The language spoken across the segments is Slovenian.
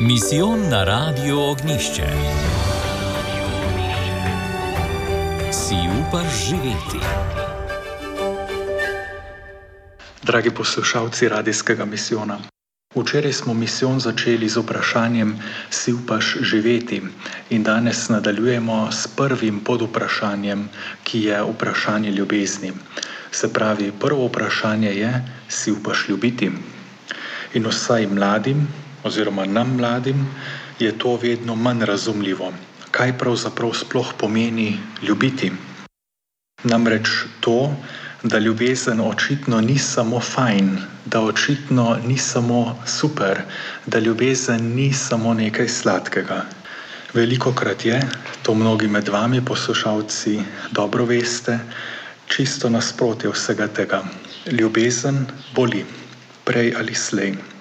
Misijon na Radio Ognišče. Si upaš živeti? Dragi poslušalci radijskega misijona. Včeraj smo misijon začeli z vprašanjem, si upaš živeti, in danes nadaljujemo s prvim podvprašanjem, ki je vprašanje ljubezni. Se pravi, prvo vprašanje je, si upaš ljubiti. In vsaj mladim, oziroma nam mladim, je to vedno manj razumljivo. Kaj pravzaprav sploh pomeni ljubiti? Namreč to, da ljubezen očitno ni samo fajn, da očitno ni samo super, da ljubezen ni samo nekaj sladkega. Veliko krat je, to mnogi med vami, poslušalci, dobro veste, čisto nasprotje vsega tega. Ljubezen boli, prej ali slej.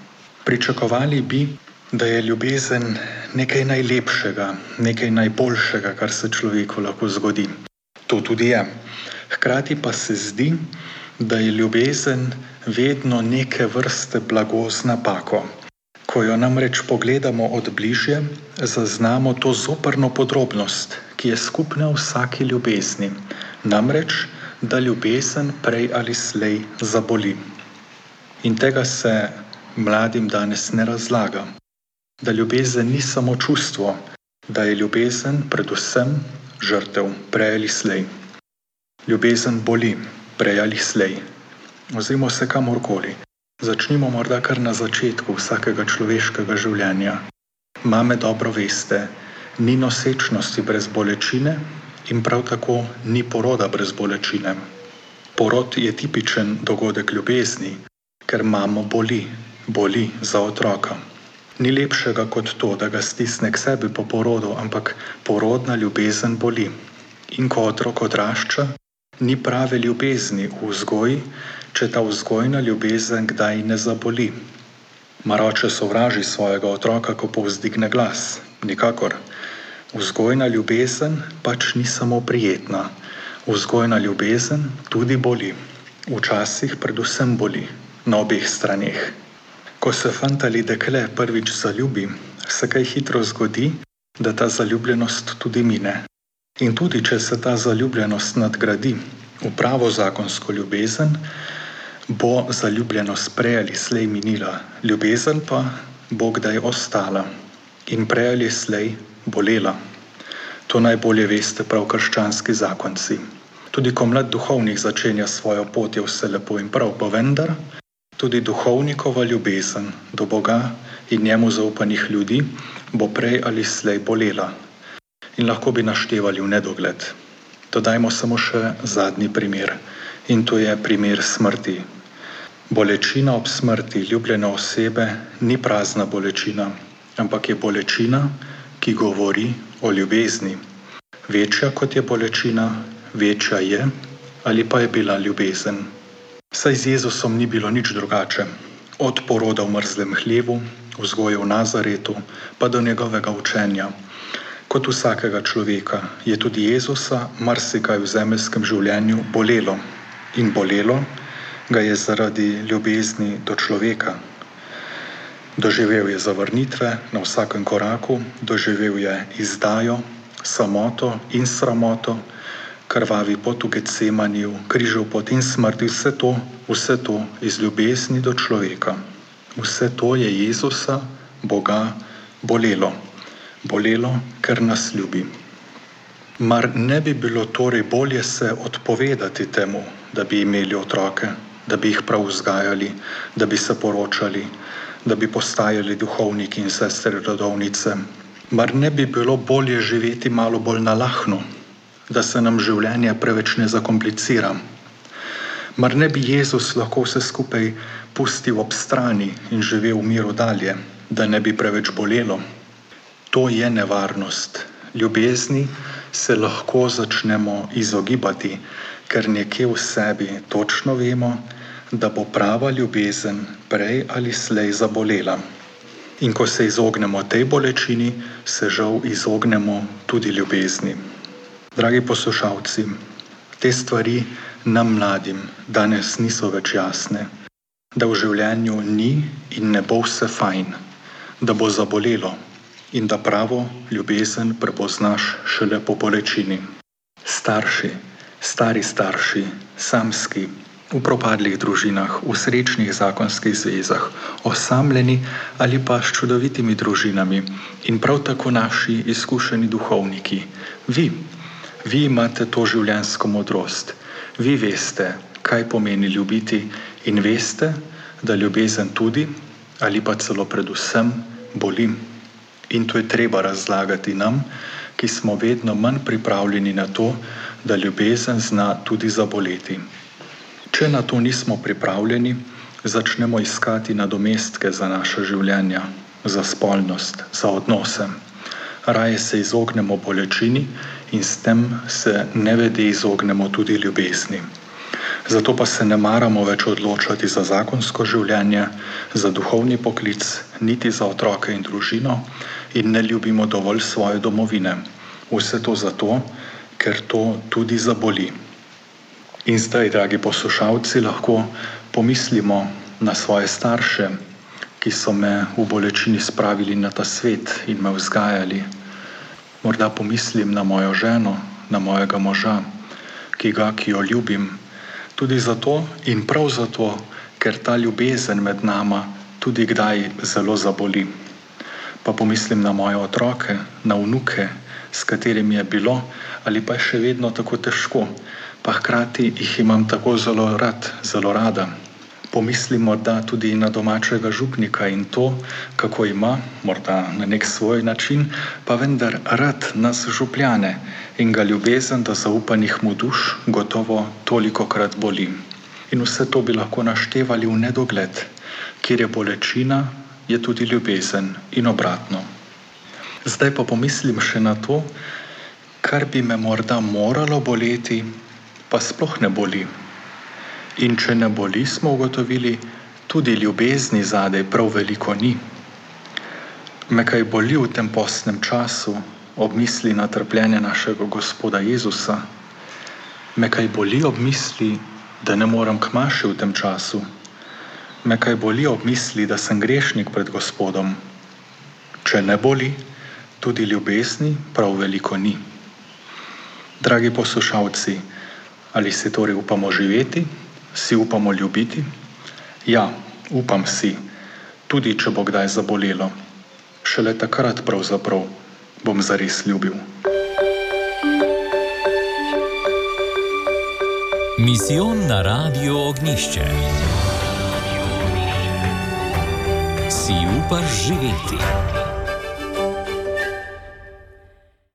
Pričakovali bi, da je ljubezen nekaj najlepšega, nekaj najboljšega, kar se človeku lahko zgodi. To tudi je. Hkrati pa se zdi, da je ljubezen vedno neke vrste blago z napako. Ko jo namreč pogledamo od bližje, zaznamo to zoprno podrobnost, ki je skupna vsaki ljubezni. Namreč, da ljubezen prej ali slej zaboli. In tega se mladim danes ne razlaga, da ljubezen ni samo čustvo, da je ljubezen predvsem žrtev, prej ali slej. Ljubezen boli, prej ali slej. Ozimo se kamorkoli. Začnimo morda kar na začetku vsakega človeškega življenja. Mame dobro veste, ni nosečnosti brez bolečine in prav tako ni poroda brez bolečine. Porod je tipičen dogodek ljubezni, ker mamo boli, boli za otroka. Ni lepšega kot to, da ga stisne k sebi po porodu, ampak porodna ljubezen boli. In ko otrok odrašča, ni prave ljubezni v vzgoji, če ta vzgojna ljubezen kdaj ne zaboli. Maroče sovraži svojega otroka, ko povzdigne glas. Nikakor. Vzgojna ljubezen pač ni samo prijetna. Vzgojna ljubezen tudi boli. Včasih predvsem boli na obeh straneh. Ko se fant ali dekle prvič zaljubi, se kaj hitro zgodi, da ta zaljubljenost tudi mine. In tudi, če se ta zaljubljenost nadgradi v pravo zakonsko ljubezen, bo zaljubljenost prej ali slej minila, ljubezen pa bo kdaj ostala in prej ali slej bolela. To najbolje veste prav krščanski zakonci. Tudi ko mlad duhovnik začenja svojo pot, je vse lepo in prav, pa vendar Tudi duhovnikova ljubezen do Boga in njemu zaupanih ljudi bo prej ali slej bolela in lahko bi naštevali v nedogled. Dodajmo samo še zadnji primer in to je primer smrti. Bolečina ob smrti ljubljene osebe ni prazna bolečina, ampak je bolečina, ki govori o ljubezni. Večja kot je bolečina, večja je ali pa je bila ljubezen. Saj z Jezusom ni bilo nič drugače. Od poroda v mrzlem hlevu, vzgoje v Nazaretu, pa do njegovega učenja. Kot vsakega človeka je tudi Jezusa marsikaj v zemeljskem življenju bolelo. In bolelo ga je zaradi ljubezni do človeka. Doživel je zavrnitve na vsakem koraku, doživel je izdajo, samoto in sramoto krvavi pot v Getsemaniju, križal pot in smrt, vse to, vse to iz ljubezni do človeka. Vse to je Jezusa, Boga, bolelo. Bolelo, ker nas ljubi. Mar ne bi bilo torej bolje se odpovedati temu, da bi imeli otroke, da bi jih prav vzgajali, da bi se poročali, da bi postajali duhovniki in sestre rodovnice? Mar ne bi bilo bolje živeti malo bolj nalahno, da se nam življenje preveč ne zakomplicira. Mar ne bi Jezus lahko vse skupaj pustil ob strani in živel v miru dalje, da ne bi preveč bolelo? To je nevarnost. Ljubezni se lahko začnemo izogibati, ker nekje v sebi točno vemo, da bo prava ljubezen prej ali slej zabolela. In ko se izognemo tej bolečini, se žal izognemo tudi ljubezni. Dragi poslušalci, te stvari nam mladim danes niso več jasne, da v življenju ni in ne bo vse fajn, da bo zabolelo in da pravo ljubezen prepoznaš šele po bolečini. Starši, stari starši, samski, v propadlih družinah, v srečnih zakonskih zvezah, osamljeni ali pa s čudovitimi družinami in prav tako naši izkušeni duhovniki. Vi, vi imate to življenjsko modrost, vi veste, kaj pomeni ljubiti in veste, da ljubezen tudi ali pa celo predvsem boli. In to je treba razlagati nam, ki smo vedno manj pripravljeni na to, da ljubezen zna tudi zaboleti. Če na to nismo pripravljeni, začnemo iskati nadomestke za naše življenja, za spolnost, za odnose. Raje se izognemo bolečini in s tem se nevede izognemo tudi ljubezni. Zato pa se ne maramo več odločati za zakonsko življenje, za duhovni poklic, niti za otroke in družino, in ne ljubimo dovolj svoje domovine. Vse to zato, ker to tudi zaboli. In zdaj, dragi poslušalci, lahko pomislimo na svoje starše, ki so me v bolečini spravili na ta svet in me vzgajali. Morda pomislim na mojo ženo, na mojega moža, ki ga, ki jo ljubim, tudi zato in prav zato, ker ta ljubezen med nama tudi kdaj zelo zaboli. Pa pomislim na moje otroke, na vnuke, s katerimi je bilo ali pa je še vedno tako težko, pa hkrati jih imam tako zelo rad, zelo rada. Pomislim morda tudi na domačega župnika in to, kako ima, morda na nek svoj način, pa vendar rad nas župljane in ga ljubezen do zaupanih mu duš gotovo toliko krat boli. In vse to bi lahko naštevali v nedogled, kjer je bolečina, je tudi ljubezen in obratno. Zdaj pa pomislim še na to, kar bi me morda moralo boleti, pa sploh ne boli. In če ne boli, smo ugotovili, tudi ljubezni zadaj prav veliko ni. Me kaj boli v tem postnem času, ob misli na trpljenje našega Gospoda Jezusa, me kaj boli ob misli, da ne morem k maši v tem času, me kaj boli ob misli, da sem grešnik pred Gospodom. Če ne boli, tudi ljubezni prav veliko ni. Dragi poslušalci, ali si torej upamo živeti, si upamo ljubiti? Ja, upam si, tudi če bo kdaj zabolelo. Šele takrat pravzaprav bom zares ljubil. Misijon na radio ognišče. Si upaš živeti?